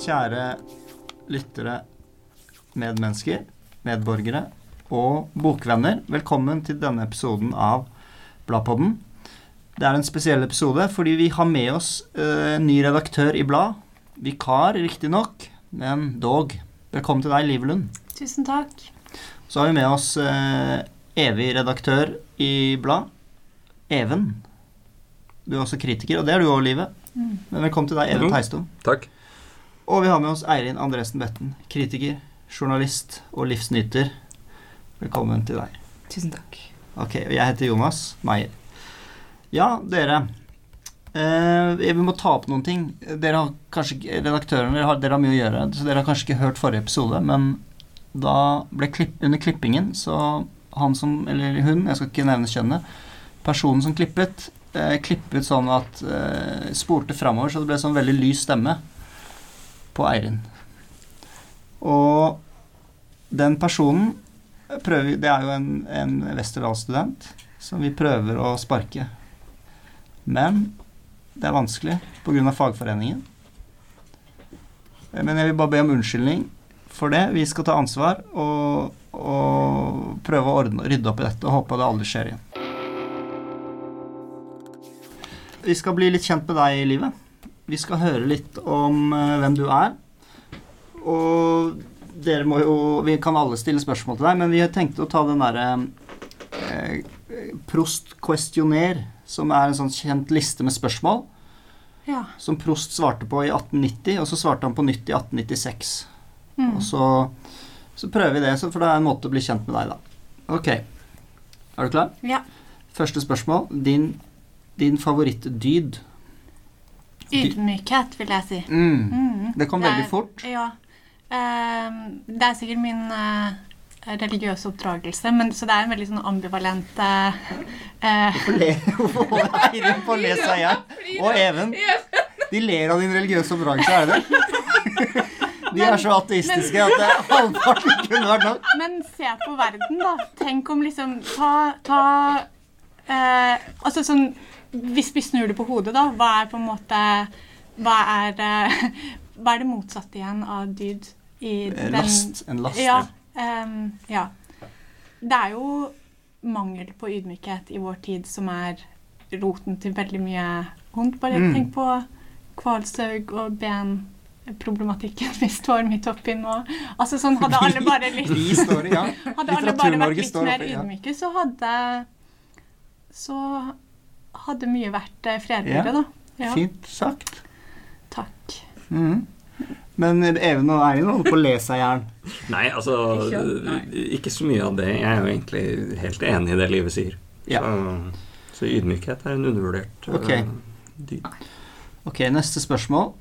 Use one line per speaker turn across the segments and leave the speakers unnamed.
kjære lyttere, medmennesker, medborgere og bokvenner. Velkommen til denne episoden av Bladpodden. Det er en spesiell episode fordi vi har med oss eh, en ny redaktør i Blad. Vikar, riktignok, men dog. Velkommen til deg, Liv Lund.
Tusen takk.
Så har vi med oss eh, evig redaktør i Blad, Even. Du er også kritiker, og det er du òg, Livet.
Mm.
Men velkommen til deg, Even. Teistum.
Takk.
Og vi har med oss Eirin Andresen Betten, kritiker, journalist og livsnyter. Velkommen til deg.
Tusen takk.
Ok, og jeg heter Jonas Meyer. Ja, dere. Eh, vi må ta opp noen ting. Dere har kanskje Redaktørene dere har, dere har mye å gjøre, så dere har kanskje ikke hørt forrige episode, men da ble klipp, under klippingen så han som, eller hun, jeg skal ikke nevne kjønnet, personen som klippet, eh, klippet sånn at eh, spurte framover, så det ble sånn veldig lys stemme på Eirin. Og den personen prøver Det er jo en, en Westerdal-student som vi prøver å sparke. Men det er vanskelig pga. fagforeningen. Men jeg vil bare be om unnskyldning for det. Vi skal ta ansvar og, og prøve å ordne, rydde opp i dette og håpe det aldri skjer igjen. Vi skal bli litt kjent med deg i livet. Vi skal høre litt om eh, hvem du er. Og dere må jo Vi kan alle stille spørsmål til deg, men vi tenkte tenkt å ta den derre eh, Prost questionnaire, som er en sånn kjent liste med spørsmål
Ja.
som Prost svarte på i 1890, og så svarte han på nytt i 1896.
Mm.
Og så, så prøver vi det, så- for det er en måte å bli kjent med deg, da. Ok. Er du klar?
ja.
Første spørsmål. Din, din favorittdyd?
Ydmykhet, vil jeg si.
Mm.
Mm.
Det kom
er-
veldig fort.
Ja. Ehm, det er sikkert min eh, religiøse oppdragelse, men, så det er en veldig sånn ambivalent
Hvorfor holder Eirin på å le seg i? Og Even. De ler av din religiøse oppdragelse, er det det? De er så ateistiske at det halvparten kunne vært nok.
Men se på verden, da. Tenk om liksom Ta, ta eh, Altså sånn Hvis vi snur det på hodet, da, hva er på en måte Hva er, eh, hva er det motsatte igjen av dyd i den
Last. En last.
Ja. um, ja. Det er jo mangel på ydmykhet i vår tid som er roten til veldig mye vondt. Bare
Mm.
tenk på kvalsaug og benproblematikken vi står midt oppi nå. Altså sånn Hadde alle bare litt
Vi står ja.
hadde alle bare vært litt mer ydmyke, så hadde Så hadde mye vært fredeligere, ja. da. Ja.
Fint sagt.
Takk.
Mm. Men Even og Eirin holder på å le seg i hjel.
Nei, altså
Ikke? Nei.
Ikke så mye av det. Jeg er jo egentlig helt enig i det livet sier.
Ja.
Så, så ydmykhet er en undervurdert okay.
Ok.
dyd.
Ok, neste spørsmål.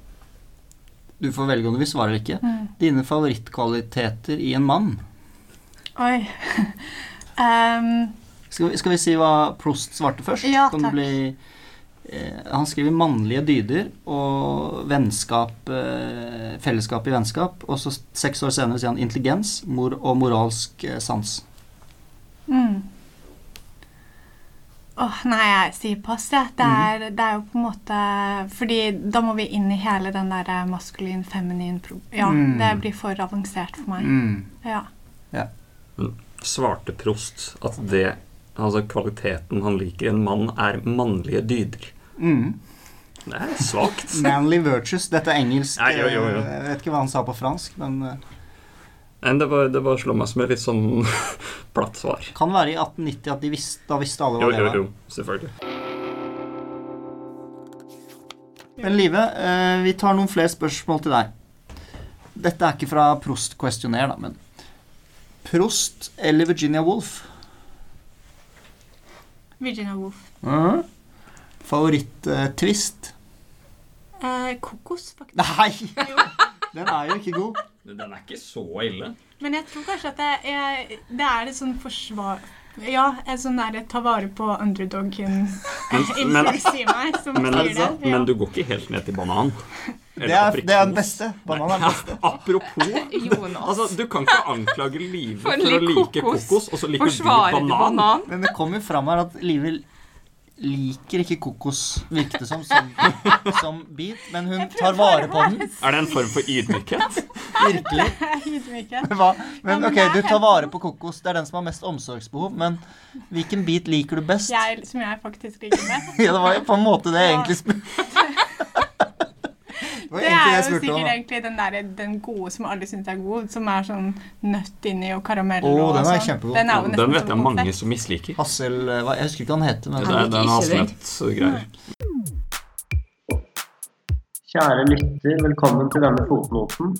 Du får velge om du vil svare eller ikke.
Mm.
Dine favorittkvaliteter i en mann?
Oi. Ehm,
Skal vi, skal vi si hva Prost svarte først?
Ja,
Kan
takk.
Bli, eh, han skriver mannlige dyder og vennskap, eh, fellesskap i vennskap. Og så seks år senere sier han intelligens mor og moralsk eh, sans.
mm. Åh, nei, jeg sier pass, Ja. Det,
Mm.
er, det er jo på en måte Fordi da må vi inn i hele den der maskulin, feminin pro Ja,
Mm.
det blir for avansert for meg.
Mm.
Ja.
Svarte Prost at det Altså kvaliteten han liker i en mann, er mannlige dyder.
Mm.
Det er svakt.
Manly virtues. Dette er engelsk.
Nei, jo, jo, jo.
eh, Jeg vet ikke hva han sa på fransk, men
Nei, det var, det bare slår meg som et litt sånn platt svar.
kan være i 1890 at de visste, da visste alle hva
Jo,
det
jo,
var.
jo. Selvfølgelig.
Men Live, eh, vi tar noen flere spørsmål til deg. Dette er ikke fra Prost Questionnaire, da, men Prost eller Virginia Woolf?
Virginia Woolf.
Mhm. Favoritt-twist?
Eh, kokos, faktisk.
Nei! Den er jo ikke god.
Den er ikke så ille.
Men jeg tror kanskje at det er, det er et sånn forsvar... Ja, en sånn der ta vare på underdogen
Men- men-
impuls meg som
Men,
sier det. Ja.
men du går ikke helt ned til banan.
Det er, det er den beste. Banan er den beste.
Apropos Altså, Du kan ikke anklage Live
For
for,
å like kokos.
kokos, og så liker du banan.
banan?
Men det kommer fram her at Live liker ikke kokos, virket det som, som, som bit, men hun tar vare på den.
Er det en form for ydmykhet?
Virkelig.
Men,
Hva? Men ok, du tar vare på kokos. Det er den som har mest omsorgsbehov. Men hvilken bit liker du best?
Jeg, som jeg faktisk liker best.
Ja, det var jo på en måte det jeg egentlig spurte Det
Det er jo sikkert
om.
egentlig den, der, den gode som alle syns er god, som er sånn nøtt inni og karamell oh,
den er
sånn.
kjempegod.
Den, er
Den vet
som
jeg mange som misliker.
Hassel... hva- Jeg husker ikke hva den heter. Men
Det er, er
ikke
hasselnøttgreier.
Kjære lytter, velkommen til denne fotnoten.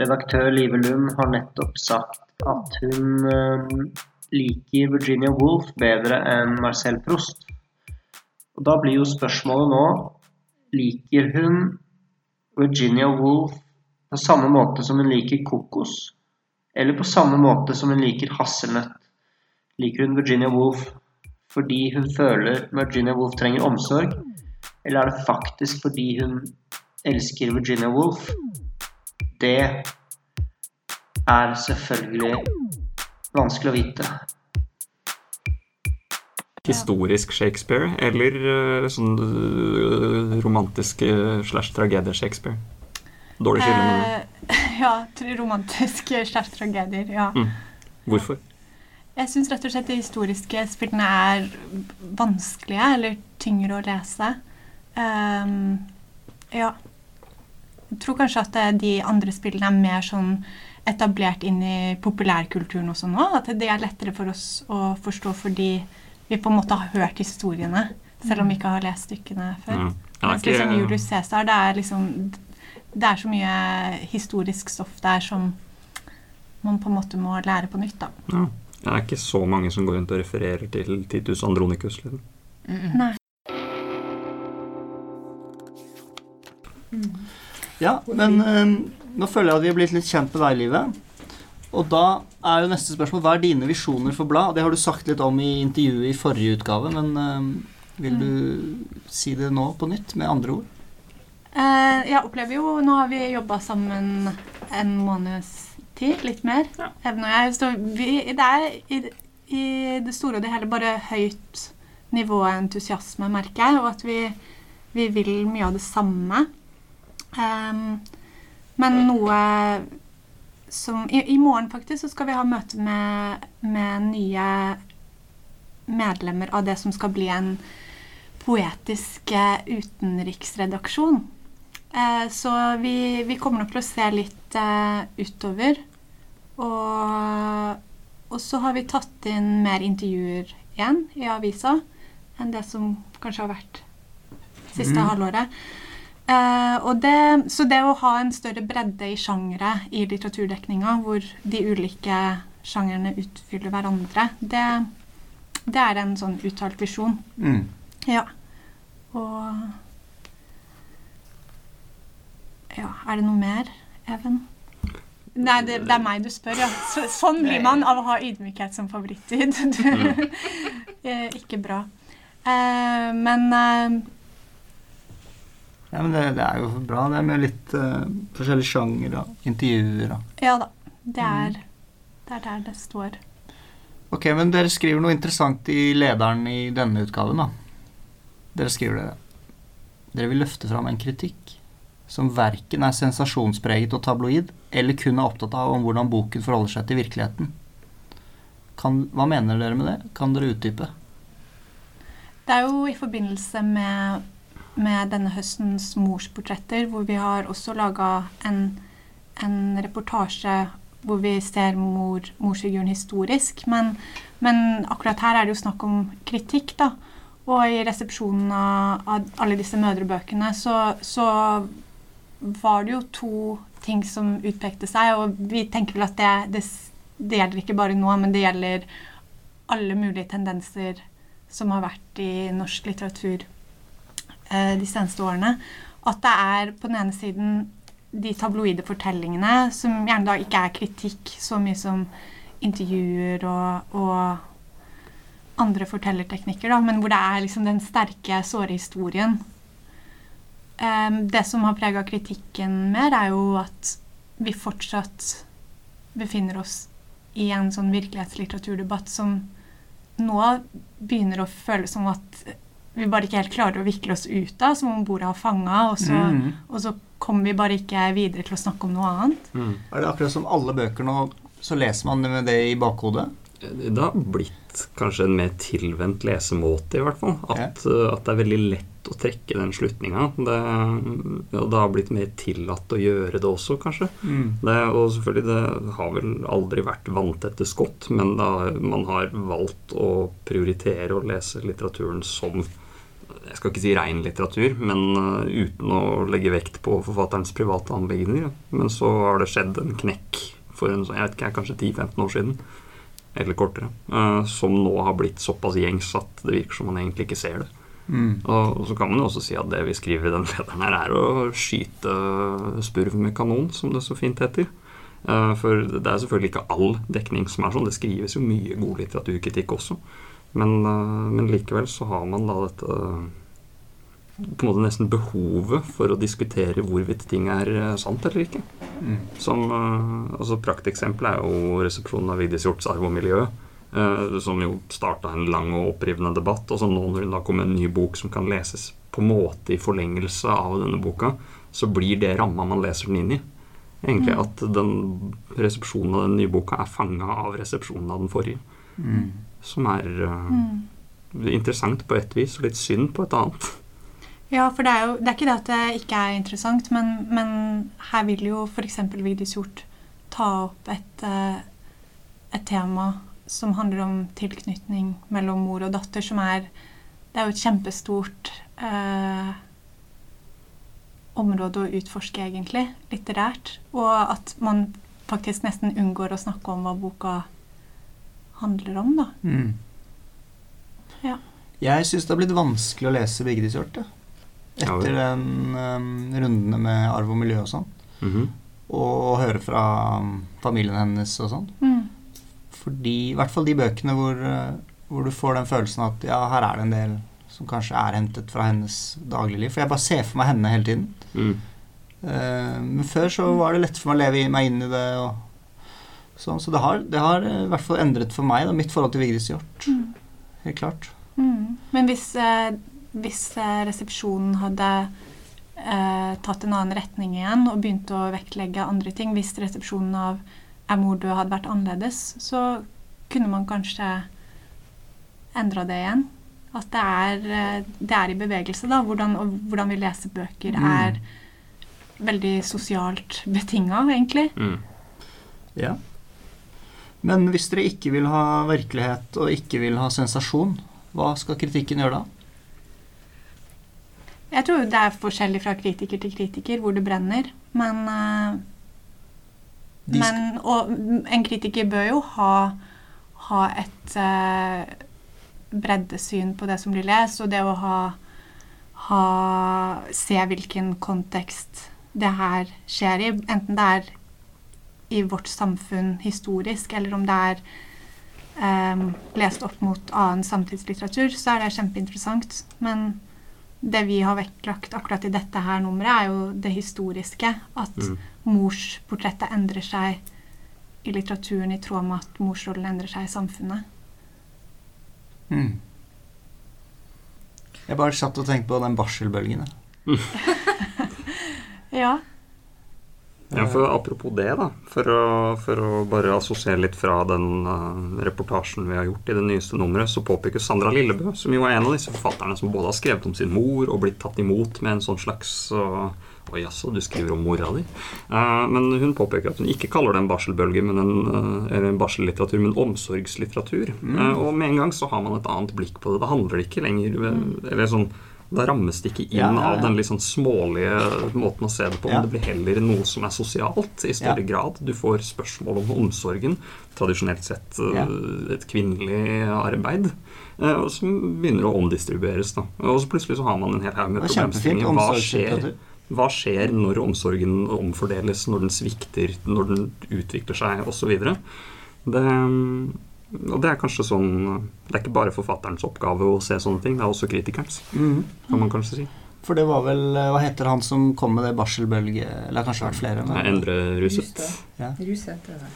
Redaktør Live Lund har nettopp sagt at hun eh, liker Virginia Woolf bedre enn Marcel Proust. Og da blir jo spørsmålet nå Liker hun Virginia Woolf på samme måte som hun liker kokos? Eller på samme måte som hun liker hasselnøtt? Liker hun Virginia Woolf fordi hun føler Virginia Woolf trenger omsorg? Eller er det faktisk fordi hun elsker Virginia Woolf? Det er selvfølgelig vanskelig å vite.
Historisk Shakespeare eller eh, sånn eh, romantisk slash tragedie-Shakespeare? Dårlig skille med.
Eh, ja, romantisk slash tragedier. Ja.
Mm. Hvorfor?
Jeg syns rett og slett de historiske spillene er vanskelige, eller tyngre å lese. Um, ja. Jeg tror kanskje at eh, de andre spillene er mer sånn etablert inn i populærkulturen også nå. At det er lettere for oss å forstå fordi vi på en måte har hørt historiene, selv om vi ikke har lest stykkene før.
Mm. Er
Mens liksom Julius Cæsar, det er liksom Det er så mye historisk stoff der som man på en måte må lære på nytt, da.
Ja. Det er ikke så mange som går rundt og refererer til Titus Andronicus. Liksom.
Nei.
Ja, men um, nå føler jeg at vi har blitt litt kjent med deg, Livet. Og da er jo neste spørsmål hva er dine visjoner for blad? Det har du sagt litt om i intervjuet i forrige utgave, men eh, vil du si det nå på nytt med andre ord?
Eh, jeg opplever jo Nå har vi jobba sammen en måneds tid, litt mer. Even og jeg. Så vi, det er i, i det store og det hele bare høyt nivå av entusiasme, merker jeg, og at vi, vi vil mye av det samme. Um, men noe som i, I morgen faktisk så skal vi ha møte med, med nye medlemmer av det som skal bli en poetisk eh, utenriksredaksjon. Eh, så vi, vi kommer nok til å se litt eh, utover. Og, og så har vi tatt inn mer intervjuer igjen i avisa enn det som kanskje har vært siste
Mm.
halvåret. Eh, det, så det å ha en større bredde i sjangere i litteraturdekninga, hvor de ulike sjangerne utfyller hverandre, det, det er en sånn uttalt visjon.
Mm.
Ja. Og Ja, er det noe mer, Even? Nei, det, det er meg du spør, ja. Så, sånn blir man av å ha ydmykhet som favorittid. Du, eh, ikke bra. Eh, men eh,
Ja, men det, det er jo bra. Det er med litt uh, forskjellige sjanger og intervjuer og
ja da. Det er, det er der det står.
Ok, men dere skriver noe interessant i lederen i denne utgaven, da. Dere skriver det. Dere vil løfte fram en kritikk som verken er sensasjonspreget og tabloid, eller kun er opptatt av om hvordan boken forholder seg til virkeligheten. Kan, hva mener dere med det? Kan dere utdype?
Det er jo i forbindelse med, med denne høstens morsportretter, hvor vi har også laga en, en reportasje hvor vi ser mor, morsfiguren historisk. Men, men akkurat her er det jo snakk om kritikk, da. Og i resepsjonen av, alle disse mødrebøkene så, så var det jo to ting som utpekte seg, og vi tenker vel at det, det, det gjelder ikke bare nå, men det gjelder alle mulige tendenser som har vært i norsk litteratur eh, de seneste årene. At det er på den ene siden de tabloide fortellingene, som gjerne da ikke er kritikk så mye som intervjuer og, og andre fortellerteknikker, da, men hvor det er liksom den sterke, såre historien. Um, det som har prega kritikken mer, er jo at vi fortsatt befinner oss i en sånn virkelighetslitteraturdebatt som nå begynner å føles som at vi bare ikke helt klarer å vikle oss ut av, som om bordet har fanga, og, så-
Mhm.
og så kommer vi bare ikke videre til å snakke om noe annet.
Mm.
Er det akkurat som alle bøker nå, så leser man det med det i bakhodet?
Det har blitt kanskje en mer tilvendt lesemåte, i hvert fall. At, ja. at det er veldig lett å trekke den slutninga. Og det har blitt mer tillatt å gjøre det også, kanskje. Det, og selvfølgelig, det har vel aldri vært vanntette skott, men da, man har valgt å prioritere å lese litteraturen som jeg skal ikke si ren litteratur, men uh, uten å legge vekt på forfatterens private anliggender. Men så har det skjedd en knekk for en, sånn- jeg vet ikke, kanskje 10-15 år siden, eller kortere, uh, som nå har blitt såpass gjengs at det virker som man egentlig ikke ser det.
Mm.
Og, og så kan man jo også si at det vi skriver i den lederen her, er å skyte spurv med kanon, som det så fint heter. Eh, For det er selvfølgelig ikke all dekning som er sånn. Det skrives jo mye god litteraturkritikk også. Men, eh, men likevel så har man da dette på en måte nesten behovet for å diskutere hvorvidt ting er eh, sant eller ikke.
Mm.
Som, eh, altså Prakteksempel er jo resepsjonen av Vigdis Hjorts 'Arv og miljø', eh, som jo starta en lang og opprivende debatt. Og så nå når det da kommer en ny bok som kan leses på en måte i forlengelse av denne boka, så blir det ramma man leser den inn i. Egentlig at den resepsjonen av den nye boka er fanga av resepsjonen av den forrige.
Mm.
Som er eh,
Mm.
interessant på et vis, og litt synd på et annet.
Ja, for det er jo det er ikke det at det ikke er interessant, men, men her vil jo f.eks. Vigdis Hjorth ta opp et, eh, et tema som handler om tilknytning mellom mor og datter, som er Det er jo et kjempestort eh, område å utforske, egentlig, litterært. Og at man faktisk nesten unngår å snakke om hva boka handler om, da.
Mm.
Ja.
Jeg syns det har blitt vanskelig å lese Vigdis Hjorth. Ja, Etter den um, rundene med arv og miljø og sånn.
Mhm.
Og høre fra um, familien hennes og sånn.
Mm.
Fordi, I hvert fall de bøkene hvor, uh, hvor du får den følelsen at ja, her er det en del som kanskje er hentet fra hennes dagligliv. For jeg bare ser for meg henne hele tiden.
Mm.
Uh, men før så var det lett for meg å leve meg inn i det. Og sånn, så det har, det har eh, i hvert fall endret for meg da, mitt forhold til Vigdis Hjorth.
Mm.
Helt klart.
Mm. Men hvis, eh, hvis eh, resepsjonen hadde eh, tatt en annen retning igjen og begynt å vektlegge andre ting, hvis resepsjonen av 'Er mor død' hadde vært annerledes, så kunne man kanskje endra det igjen. At det er, eh, det er i bevegelse, da. Hvordan, og hvordan vi leser bøker,
Mm.
er veldig sosialt betinga, egentlig.
Mm.
Ja. Men hvis dere ikke vil ha virkelighet og ikke vil ha sensasjon, hva skal kritikken gjøre da?
Jeg tror det er forskjellig fra kritiker til kritiker hvor det brenner, men
uh,
Men, og en kritiker bør jo ha, ha et uh, breddesyn på det som blir lest, og det å ha, ha Se hvilken kontekst det her skjer i. Enten det er i vårt samfunn historisk, eller om det er um, lest opp mot annen samtidslitteratur, så er det kjempeinteressant. Men det vi har vektlagt akkurat i dette her nummeret, er jo det historiske. At
Mm.
morsportrettet endrer seg i litteraturen i tråd med at morsrollen endrer seg i samfunnet.
Mm. Jeg bare satt og tenkte på den barselbølgen. jeg.
Ja.
Ja, for Apropos det, da, for å, for å bare assosiere litt fra den uh, reportasjen vi har gjort i det nyeste nummeret, så påpeker Sandra Lillebø, som jo er en av disse forfatterne som både har skrevet om sin mor og blitt tatt imot med en sånn slags uh, Oi, jaså, du skriver om mora di? Uh, men hun påpeker at hun ikke kaller det en barselbølge, men en, eller en barsellitteratur, men omsorgslitteratur. Eh, og med en gang så har man et annet blikk på det. Da handler det ikke lenger Eller sånn da rammes det ikke inn
Ja, ja,
av den litt sånn smålige måten å se det på, men det blir heller noe som er sosialt i større grad. Du får spørsmål om omsorgen, tradisjonelt sett eh, et kvinnelig arbeid, eh, som begynner å omdistribueres. Da. Og så plutselig så har man en hel haug med problemstillinger. Hva skjer, hva skjer når omsorgen omfordeles, når den svikter, når den utvikler seg osv.? Det, og det er kanskje sånn Det er ikke bare forfatterens oppgave å se sånne ting, det er også kritikerens,
Mhm.
kan man kanskje si.
For det var vel eh, Hva heter han som kom med det barselbølge Eller det har kanskje vært flere.
Nei,
Men,
Endre Ruset.
Ja.
Ruset er det.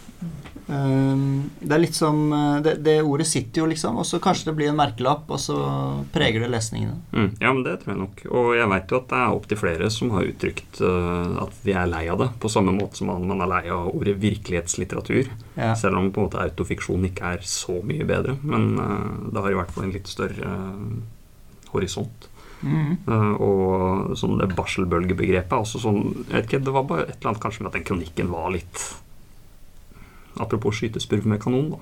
Ehm, det er litt som eh, det, det ordet sitter jo, liksom, og så kanskje det blir en merkelapp, og så preger det lesningene.
Mm, ja, men det tror jeg nok. Og jeg veit jo at det er opptil flere som har uttrykt uh, at de er lei av det, på samme måte som man, man er lei av ordet virkelighetslitteratur.
Ja.
Selv om på en måte autofiksjon ikke er så mye bedre. Men uh, det har i hvert fall en litt større uh, horisont.
Mhm.
Eh, og sånn det barselbølgebegrepet er også sånn jeg vet ikke, Det var bare et eller annet kanskje med at den kronikken var litt Apropos skytespurv med kanon, da.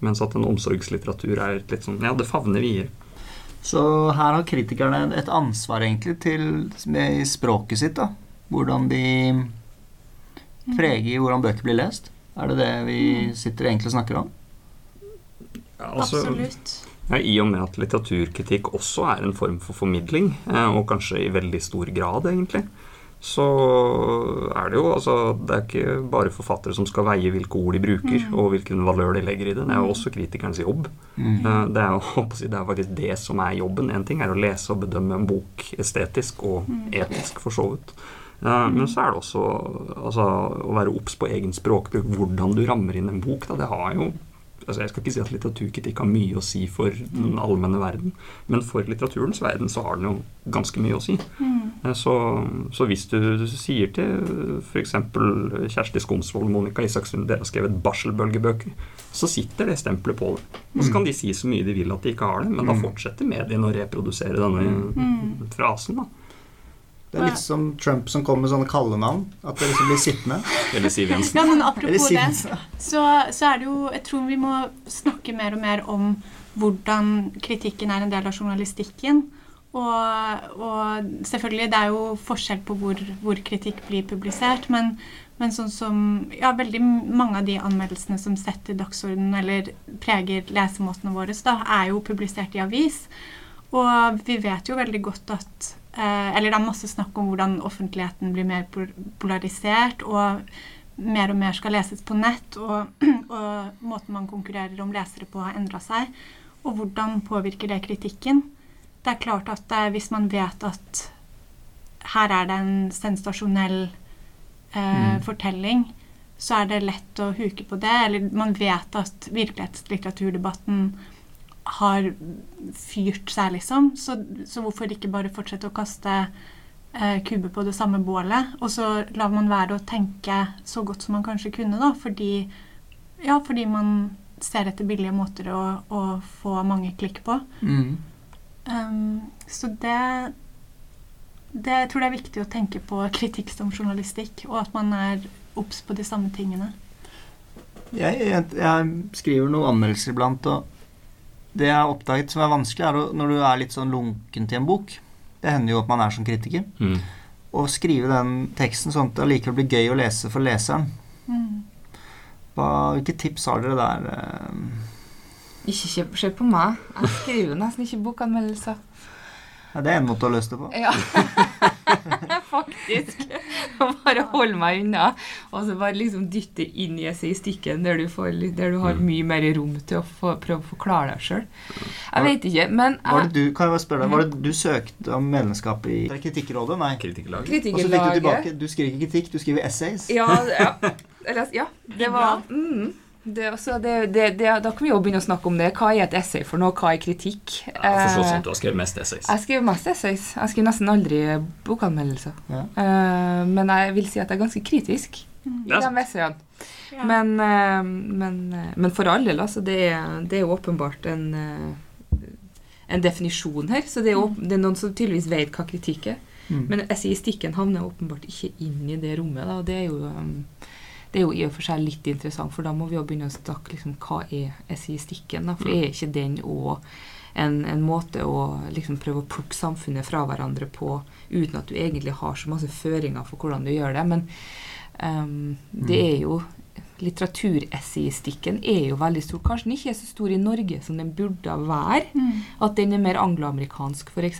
Mens at en omsorgslitteratur er litt sånn Ja, det favner videre.
Så her har kritikerne et ansvar egentlig til i språket sitt, da. Hvordan de preger hvordan bøker blir lest. Er det det vi sitter egentlig og snakker om?
Ja, altså,
Absolutt.
Ja, I og med at litteraturkritikk også er en form for formidling, eh, og kanskje i veldig stor grad, egentlig, så er det jo altså Det er ikke bare forfattere som skal veie hvilke ord de bruker, og hvilken valør de legger i det. Det er jo også kritikernes jobb.
Mm.
Eh, Det er, jo, det er faktisk det som er jobben. En ting er å lese og bedømme en bok estetisk og etisk, for så vidt. Eh, Men så er det også altså, å være obs på egen språkbruk, hvordan du rammer inn en bok. Da. Det har jo altså Jeg skal ikke si at litteraturkritikk har mye å si for den allmenne verden, men for litteraturens verden så har den jo ganske mye å si. Mm. Så, så hvis du sier til f.eks. Kjersti Skomsvold og Monica Isaksen dere har skrevet barselbølgebøker, så sitter det stempelet på det. Og så kan de si så mye de vil at de ikke har det, men da fortsetter mediene å reprodusere denne frasen. da.
Det er litt som Trump som kommer med sånne kallenavn. At det liksom blir sittende.
Eller Siv Jensen.
Ja, men
Eller
apropos det, så, så er det jo Jeg tror vi må snakke mer og mer om hvordan kritikken er en del av journalistikken. Og, og selvfølgelig, det er jo forskjell på hvor, hvor kritikk blir publisert, men, men sånn som Ja, veldig mange av de anmeldelsene som setter dagsordenen eller preger lesemåtene våre, da, er jo publisert i avis. Og vi vet jo veldig godt at Eller det er masse snakk om hvordan offentligheten blir mer polarisert, og mer og mer skal leses på nett, og, og måten man konkurrerer om lesere på, har endra seg. Og hvordan påvirker det kritikken? Det er klart at eh, hvis man vet at her er det en sensasjonell eh, fortelling, så er det lett å huke på det. Eller man vet at virkelighetslitteraturdebatten har fyrt seg, liksom. Så, så hvorfor ikke bare fortsette å kaste eh, kuber på det samme bålet? Og så lar man være å tenke så godt som man kanskje kunne, da, fordi, ja, fordi man ser etter billige måter å, å få mange klikk på.
Mm.
Um, så det, det Jeg tror det er viktig å tenke på kritikk som journalistikk, og at man er obs på de samme tingene.
Jeg, jeg, jeg skriver noen anmeldelser iblant, og det jeg har oppdaget som er vanskelig, er når du er litt sånn lunken til en bok Det hender jo at man er som kritiker.
Mm.
Å skrive den teksten sånn at det allikevel blir gøy å lese for leseren.
Mm.
Hva, hvilke tips har dere der? eh?
Ikke se på meg. Jeg skriver nesten ikke bokanmeldelser.
Ja, det er en måte å løse det på.
Ja, faktisk. Bare hold meg unna. Og så bare liksom dytte inn i esaistikken, der du, får, der du har
Mm.
mye mer rom til å få, prøve å forklare deg sjøl. Jeg vet ikke, men
Var det du, kan jeg bare spørre deg, var det du søkte om medlemskap i Kritikkrådet? Nei.
Kritikerlag.
Og så fikk du tilbake Du skriver ikke kritikk, du skriver essays.
Ja, ja. Eller, ja det var mm, det, altså, det, det, det, Da kan vi jo begynne å snakke om det. Hva er et essay for noe? Hva er kritikk?
Ja, Forstått
Eh,
sånn at du har skrevet mest essays.
Jeg skriver mest essays. Jeg skriver nesten aldri bokanmeldelser.
Ja.
Uh, men jeg vil si at jeg er ganske kritisk i
Det er
de essayene.
Ja.
Men, uh, men, uh, men for all del, altså. Det er, det er jo åpenbart en, en definisjon her. Så det er, åp- det er noen som tydeligvis vet hva kritikk er.
Mm.
Men essayistikken havner åpenbart ikke inn i det rommet. Da. og Det er jo um, det er jo i og for seg litt interessant, for da må vi jo begynne å snakke liksom, hva er essayistikken, Da? For er ikke den òg en, en måte å liksom prøve å plukke samfunnet fra hverandre på, uten at du egentlig har så masse føringer for hvordan du gjør det. Men um, det er jo Litteraturesaistikken er jo veldig stor. Kanskje den ikke er så stor i Norge som den burde være.
Mm.
At den er mer angloamerikansk, f.eks.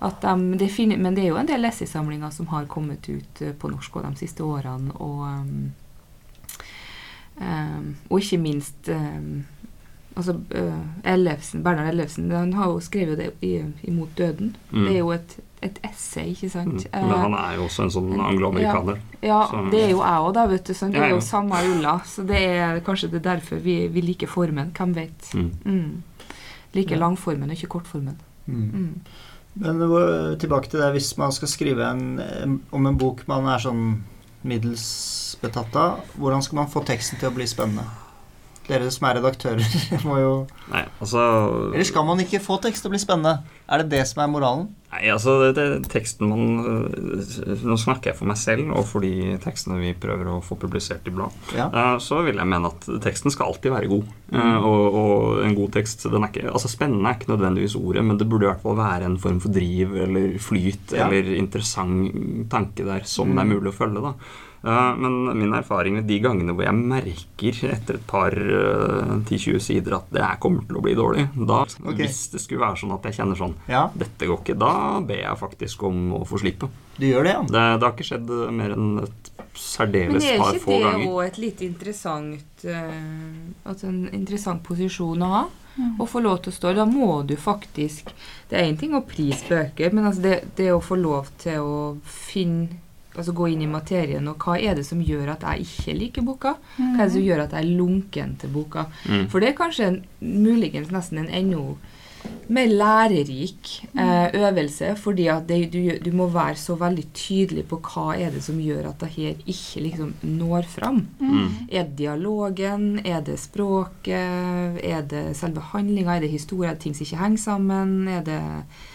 At de, det finner, men det er jo en del essaysamlinger som har kommet ut eh, på norsk de siste årene. Og, um, og ikke minst um, Altså, Ellefsen, Bernhard Ellefsen han har jo skrevet det i, imot døden.
Mm.
Det er jo et, et essay, ikke
Mm.
sant?
Men han er jo også en sånn angloamerikaner.
Ja,
Så-
det er jo jeg òg, da, vet du. Sånn. Det er
ja.
jo samme ulla. Så det er kanskje det er derfor vi, vi liker formen. Hvem vet?
Mm.
Mm. Liker
Ja.
langformen og ikke kortformen.
Mm. Men tilbake til det, hvis man skal skrive en, om en bok man er sånn middels betatt av, hvordan skal man få teksten til å bli spennende? Dere som er redaktører, må jo
Nei, altså
Eller skal man ikke få tekst til å bli spennende? Er det det som er moralen?
Nei, altså det, det, teksten man øh, Nå snakker jeg for meg selv og for de tekstene vi prøver å få publisert i blad.
Ja.
Eh, Så vil jeg mene at teksten skal alltid være god. Eh, Og, og en god tekst den er ikke, altså Spennende er ikke nødvendigvis ordet, men det burde i hvert fall være en form for driv eller flyt
Ja.
eller interessant tanke der som
Mm.
det er mulig å følge. da. Eh, Men min erfaring med de gangene hvor jeg merker etter et par eh, 10-20 sider at det her kommer til å bli dårlig, da
okay.
hvis det skulle være sånn at jeg kjenner sånn
ja,
dette går ikke, da ber jeg faktisk om å få slippe.
du gjør det, ja.
Det, det har ikke skjedd mer enn et særdeles
Men
er
ikke det
ganger.
òg et litt interessant eh, altså en interessant posisjon å ha?
Mm.
Å få lov til å stå Da må du faktisk Det er én ting å prise bøker, men altså det, det å få lov til å finne Altså gå inn i materien, og hva er det som gjør at jeg ikke liker boka? Hva er det som gjør at jeg er lunken til boka?
Mm.
For det er kanskje en, muligens nesten en enda mer lærerik eh, øvelse, fordi at det, du, du må være så veldig tydelig på hva er det som gjør at det her ikke liksom når fram.
Mm.
Er det dialogen? Er det språket? Er det selve handlinga? Er det historier? Det ting som ikke henger sammen? Er det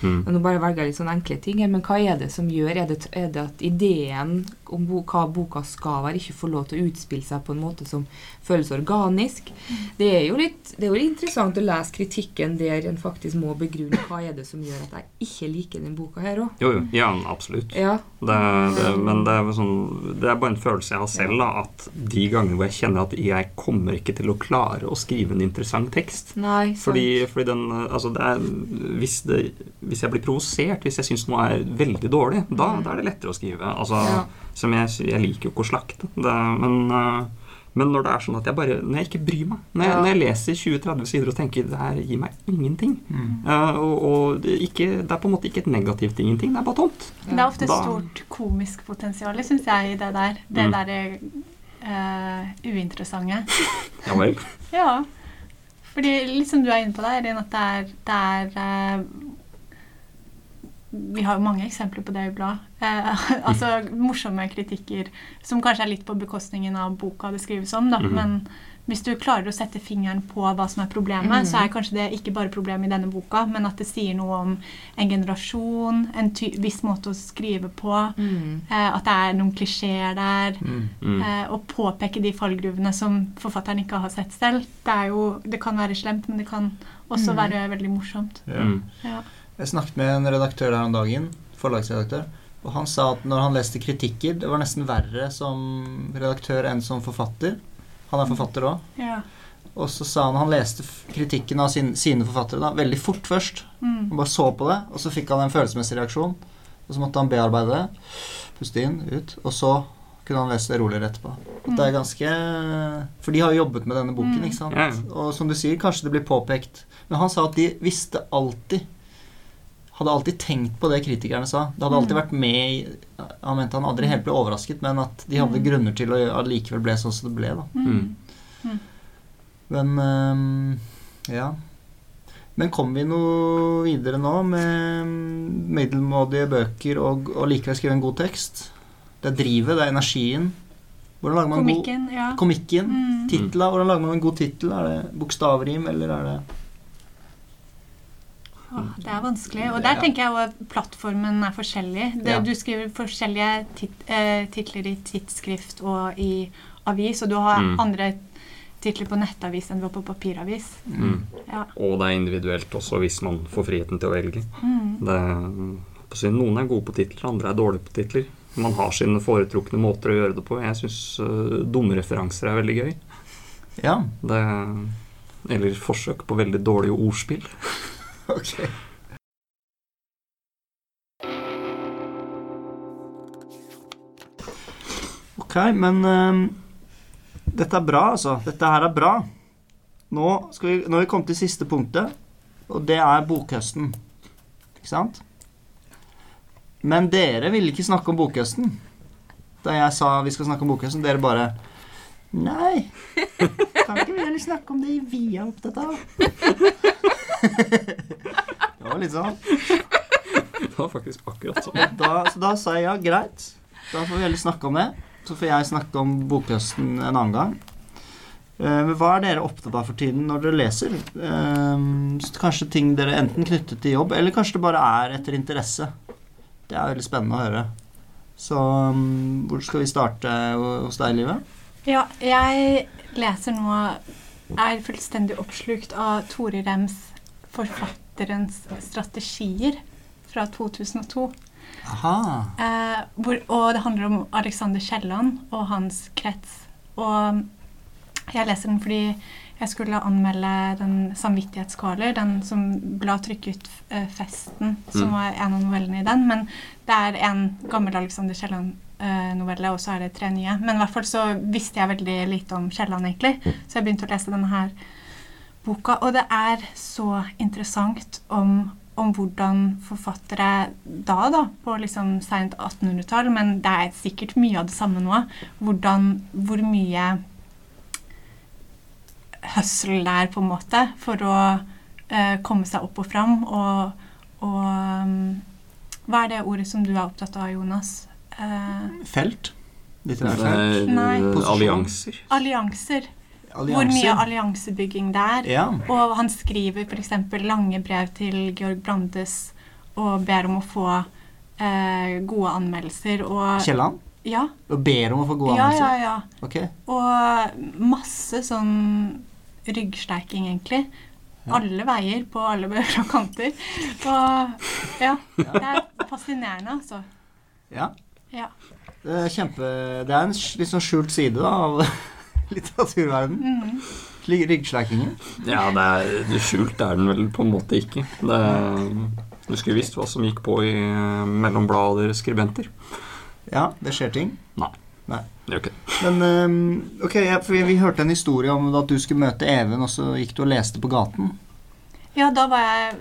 Mm.
Nå bare velger jeg litt sånne enkle ting, her, men hva er det som gjør Er det, er det at ideen om bo, hva boka skal være, ikke får lov til å utspille seg på en måte som føles organisk? Det er jo litt, det er jo litt interessant å lese kritikken der en faktisk må begrunne hva er det som gjør at jeg ikke liker den boka her òg.
Jo, jo. Ja, absolutt.
Ja.
Det, det, men det er, sånn, det er bare en følelse jeg har selv, da, at de gangene hvor jeg kjenner at jeg kommer ikke til å klare å skrive en interessant tekst
Nei, sant.
fordi, fordi den Altså, det er hvis, det, hvis jeg blir provosert, hvis jeg syns noe er veldig dårlig, da, da er det lettere å skrive. Altså,
Ja.
som jeg, jeg liker jo ikke å slakte, men øh, men når det er sånn at jeg bare Når jeg ikke bryr meg Når jeg,
Ja.
når jeg leser 20-30 sider og tenker det her gir meg ingenting
Mm.
Uh, og, og det, er ikke, det er på en måte ikke et negativt ingenting, det er bare tomt.
Det er ofte
Da-
stort komisk potensial, syns jeg, i det der. Det
Mm.
derre uh, uinteressante.
Ja vel.
Ja. Fordi litt som du er inne på der, at det er, det er eh, Vi har jo mange eksempler på det i bladet. Eh, altså morsomme kritikker som kanskje er litt på bekostningen av boka det skrives om, da.
Mhm.
Men hvis du klarer å sette fingeren på hva som er problemet,
Mhm.
så er kanskje det ikke bare problemet i denne boka, men at det sier noe om en generasjon, en ty viss måte å skrive på,
Mm.
eh, at det er noen klisjeer der.
Mm.
Mm.
Eh, og påpeke de fallgruvene som forfatteren ikke har sett selv. Det, er jo, det kan være slemt, men det kan også
Mm.
være veldig morsomt.
Ja.
Mm.
Jeg snakket med en redaktør her om dagen, forlagsredaktør, og han sa at når han leste kritikker, det var nesten verre som redaktør enn som forfatter. Han er forfatter òg.
Ja.
Og så sa han han leste kritikken av sin, sine forfattere da, veldig fort først.
Mm.
Han bare så på det, og så fikk han en følelsesmessig reaksjon. Og så måtte han bearbeide det. Puste inn, ut. Og så kunne han lese det roligere etterpå. Mm. Det er ganske For de har jo jobbet med denne boken,
Mm.
ikke sant.
Ja.
Og som du sier, kanskje det blir påpekt. Men han sa at de visste alltid Hadde alltid tenkt på det kritikerne sa. Det hadde alltid
Mm.
vært med i Han mente han aldri helt ble overrasket, men at de hadde
Mm.
grunner til å allikevel ble sånn som det ble, da.
Mm.
Men um, ja. Men kommer vi noe videre nå med middelmådige bøker og, og likevel skrive en god tekst? Det er drivet, det er energien. Hvordan lager man komikken, god
Komikken, ja.
Komikken.
Mm.
Titla, hvordan lager man en god tittel? Er det bokstavrim, eller er det
det er vanskelig. Og der tenker jeg jo at plattformen er forskjellig. Det,
Ja.
Du skriver forskjellige tit eh, titler i tidsskrift og i avis, og du har
Mm.
andre titler på nettavis enn du har på papiravis.
Mm.
Ja.
Og det er individuelt også, hvis man får friheten til å velge.
Mm.
Det, noen er gode på titler, andre er dårlige på titler. Man har sine foretrukne måter å gjøre det på. Jeg syns dumme referanser er veldig gøy.
Ja,
Det, eller forsøk på veldig dårlige ordspill.
Ok. Ok, men øhm, dette er bra, altså. Dette her er bra. nå, skal vi, nå har vi kommet til siste punktet, og det er bokhøsten. Ikke sant? Men dere ville ikke snakke om bokhøsten. Da jeg sa vi skal snakke om bokhøsten, dere bare Nei, kan ikke vi heller snakke om det vi er opptatt av? Det var litt sånn.
Det var faktisk akkurat sånn.
Da, så da sa jeg ja, greit. Da får vi heller snakke om det. Så får jeg snakke om bokhøsten en annen gang. Eh, Men hva er dere opptatt av for tiden når dere leser? Eh, Kanskje ting dere enten knyttet til jobb, eller kanskje det bare er etter interesse. Det er veldig spennende å høre. Så mm, hvor skal vi starte hos deg, Livet?
Ja, jeg leser nå Er fullstendig oppslukt av Tore Rems 'Forfatterens strategier' fra 2002.
Aha.
Eh, hvor, og det handler om Alexander Kielland og hans krets. Og jeg leser den fordi jeg skulle anmelde den 'Samvittighetskvaler', den som ble trykket eh, 'Festen', som
Mm.
var en av novellene i den. Men det er en gammel Alexander Kielland-novelle, og så er det tre nye. Men i hvert fall så visste jeg veldig lite om Kielland, egentlig, så jeg begynte å lese denne her boka. Og det er så interessant om, om hvordan forfattere da, da, på liksom seint 1800-tall, men det er sikkert mye av det samme nå, hvordan, hvor mye hustle det er, på en måte, for å eh, komme seg opp og fram. Og, og um, hva er det ordet som du er opptatt av, Jonas? Eh,
Felt? Litterært felt?
Nei.
eh, allianser.
Allianser. Hvor mye alliansebygging det er.
Ja.
Og han skriver f.eks. lange brev til Georg Brandes og ber om å få eh, gode anmeldelser. Og,
Kielland?
ja,
Og ber om å få gode
ja, ja,
anmeldelser?
ja.
Okay.
Og masse sånn ryggsterking, egentlig.
Ja.
Alle veier på alle bøker og kanter. Og ja, det er fascinerende, altså.
Ja.
Ja.
Det er kjempe Det er en litt sånn skjult side da, av litteraturverdenen.
Mm.
Slik
Ja, det er, det skjult er den vel på en måte ikke. Det, du skulle visst hva som gikk på i eh, mellom blader-skribenter.
Ja, det skjer ting.
Nei, Det gjør ikke det.
Men øhm, ok, ja, for vi, vi hørte en historie om at du skulle møte Even, og så gikk du og leste på gaten.
ja, da var jeg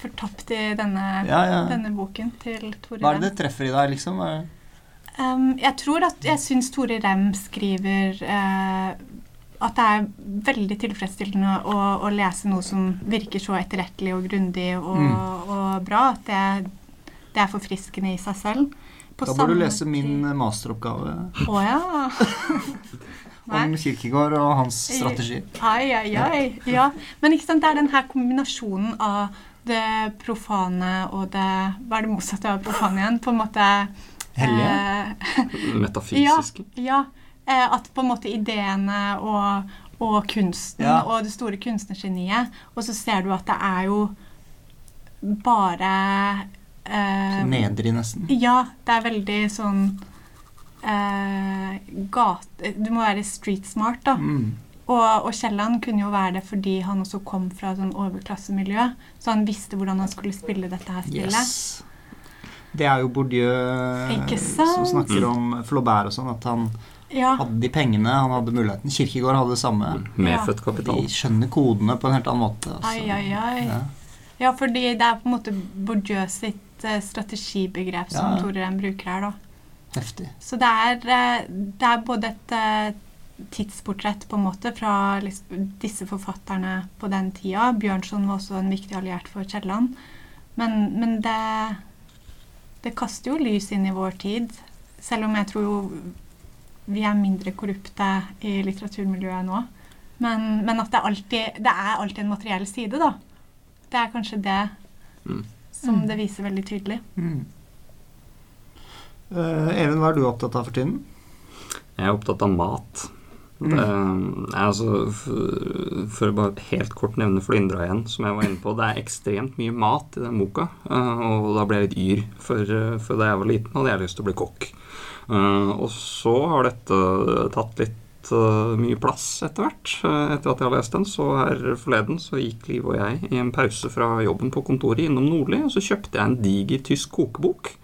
fortapt i denne,
Ja, ja.
denne boken til Tore
Hva er det det treffer i deg, liksom? Er-
Um, jeg tror at jeg syns Tore Rem skriver uh, at det er veldig tilfredsstillende å, å lese noe som virker så etterrettelig og grundig og,
Mm.
og bra. At det, det er forfriskende i seg selv. På
Da bør du lese min masteroppgave
Å ja.
Om Kirkegård og hans strategi.
Ai, ai, ai. Ja. Men ikke sant, det er den her kombinasjonen av det profane og det Hva er det motsatte av profane igjen? På en måte
Hellige?
eh,
Metafysiske.
Ja. eh, at på en måte ideene og, og kunsten
Ja.
og det store kunstnergeniet Og så ser du at det er jo bare eh,
Nedrig, nesten.
Ja, det er veldig sånn eh, gate... Du må være street smart, da.
Mm.
Og, og Kielland kunne jo være det fordi han også kom fra et sånn overklassemiljø. Så han visste hvordan han skulle spille dette her spillet.
Yes. Det er jo Bourdieu som snakker om Flaubert og sånn, at han
Ja,
hadde de pengene, han hadde muligheten. Kirkegård hadde det samme.
Medfødt kapital.
De skjønner kodene på en helt annen måte. altså.
ai, ai, ai.
Ja.
Ja, fordi det er på en måte Bourdieu sitt eh, strategibegrep som
Ja.
Tore Rem bruker her, da.
Heftig.
Så det er, eh, det er både et eh, tidsportrett på en måte fra disse forfatterne på den tida. Bjørnson var også en viktig alliert for Kielland. Men, men det, det kaster jo lys inn i vår tid. Selv om jeg tror jo vi er mindre korrupte i litteraturmiljøet nå. Men, men at det, alltid, det er alltid en materiell side, da. Det er kanskje det
Mm.
som det viser veldig tydelig.
Mm. Uh, Even, hva er du opptatt av for tiden?
Jeg er opptatt av mat.
Mm.
Det er altså, for, for å bare helt kort nevne Flyndra igjen, som jeg var inne på, det er ekstremt mye mat i den boka. eh, Og da ble jeg litt yr, for, eh, for da jeg var liten, hadde jeg lyst til å bli kokk. Eh, Og så har dette tatt litt eh, mye plass etter hvert. Eh, Etter at jeg har lest den, så her forleden så gikk Liv og jeg i en pause fra jobben på kontoret innom Nordli, og så kjøpte jeg en diger tysk kokebok.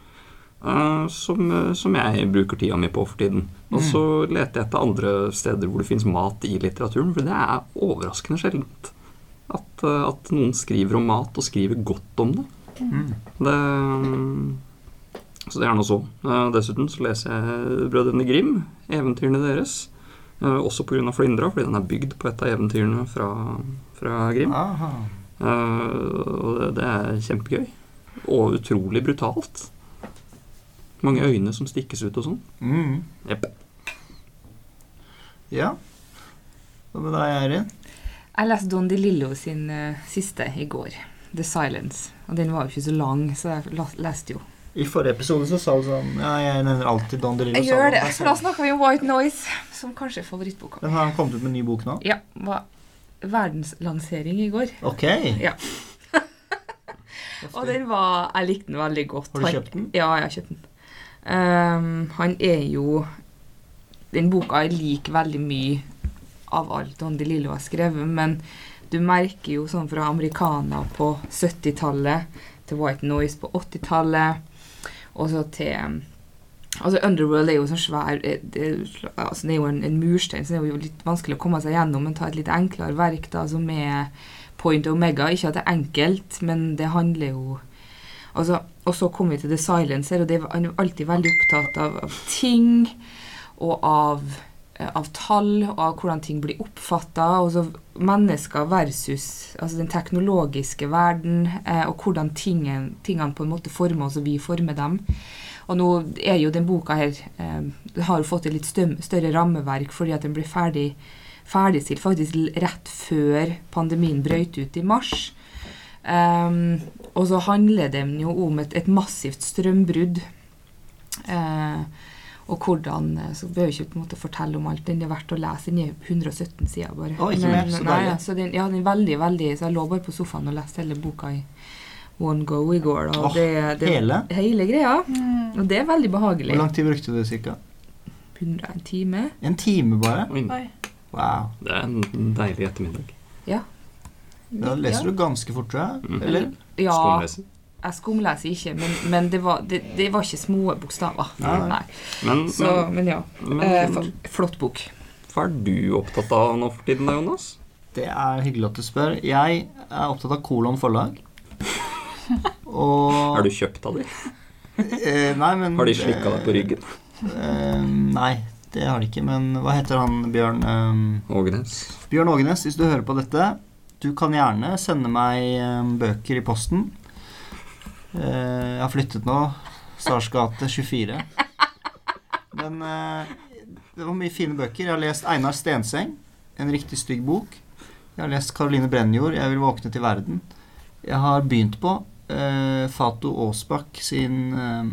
Eh, som, eh, som jeg bruker tida mi på for tiden. Og så leter jeg etter andre steder hvor det fins mat i litteraturen, for det er overraskende sjeldent. At, eh, at noen skriver om mat, og skriver godt om det.
Mm.
det mm, så det er nå så. Dessuten så leser jeg Brødrene Grim, eventyrene deres. Også pga. Flyndra, fordi den er bygd på et av eventyrene fra, fra Grim.
Aha.
Og det, det er kjempegøy. Og utrolig brutalt. Mange øyne som stikkes ut og sånn.
Mm.
Yep.
Ja. Hva med deg, Eirin?
Jeg leste Don DeLillo sin uh, siste i går, 'The Silence'. Og den var jo ikke så lang, så jeg leste jo.
I forrige episode så sa du sånn Ja, jeg nevner alltid Don DeLillo.
Jeg gjør det, for da snakker vi om White Noise, som kanskje er favorittboka.
Men har han kommet ut med en ny bok nå?
Ja, var verdenslansering i går.
Ok.
Ja. Og den var Jeg likte den veldig godt.
Har du kjøpt den?
Ja, jeg har kjøpt den. Ehm, han er jo Den boka jeg liker veldig mye av alt Don DeLillo har skrevet, men du merker jo sånn fra americana på 70-tallet til White Noise på 80-tallet, og så til Altså Underworld er jo sånn svær eh, det, altså, det er jo en, en murstein, så det er jo litt vanskelig å komme seg gjennom, men ta et litt enklere verk da, som er Point Omega. Ikke at det er enkelt, men det handler jo altså, Og så kommer vi til The Silencer, og det, han var alltid veldig opptatt av, av ting og av, eh, av tall og av hvordan ting blir oppfatta. Mennesker versus altså den teknologiske verden, eh, og hvordan tingen, tingene på en måte former oss, og vi former dem. Og nå er jo den boka her eh, har jo fått et litt større rammeverk fordi at den ble ferdig ferdigstilt faktisk rett før pandemien brøt ut i mars. Ehm, og så handler den jo om et, et massivt strømbrudd. Uh, og hvordan eh, Så bør jeg ikke på en måte fortelle om alt. Den er verdt å lese. Den er 117 sider bare.
Å, ikke mer, så
nei, ja, så den, ja, den er veldig, veldig Så jeg lå bare på sofaen og leste hele boka i one go i går. Og
Åh,
det, det,
hele?
Hele greia.
Mm.
Og det er veldig behagelig.
Hvor lang tid brukte du cirka?
100 en time.
En time bare?
Oi.
Wow.
det er en deilig ettermiddag.
Da leser du ganske fort, tror jeg.
Mhm.
Eller?
Ja,
Skumleser.
jeg skumleser ikke, men, men det, var, det, det var ikke små bokstaver.
Nei, nei.
Men,
Så, men ja.
men,
Eh, flott bok.
hva er du opptatt av nå for tiden, da, Jonas?
Det er hyggelig at du spør. Jeg er opptatt av Kolon forlag. Og
Er du kjøpt av dem?
eh, Nei, men
Har de slikka deg på ryggen?
Eh, nei, det har de ikke. Men hva heter han Bjørn eh,
Ågenes?
Bjørn Ågenes, hvis du hører på dette, du kan gjerne sende meg eh, bøker i posten. Eh, jeg har flyttet nå. Stars gate 24. Men eh, det var mye fine bøker. Jeg har lest Einar Stenseng, en riktig stygg bok. Jeg har lest Caroline Brennjord, 'Jeg vil våkne til verden'. Jeg har begynt på eh, Fato Aasbakk sin eh,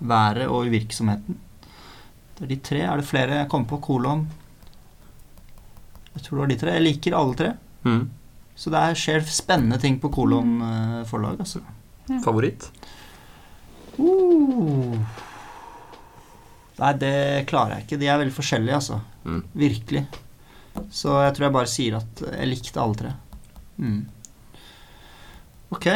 'Været og uvirksomheten'. Det er de tre. Er det flere jeg kommer på? Kolon. Jeg tror det var de tre. Jeg liker alle tre.
Mm.
Så det er, skjer spennende ting på Kolon eh, forlag, altså.
Favoritt?
Uh. Nei, det klarer jeg ikke. De er veldig forskjellige, altså.
Mm.
Virkelig. Så jeg tror jeg bare sier at jeg likte alle tre. Mm. Ok.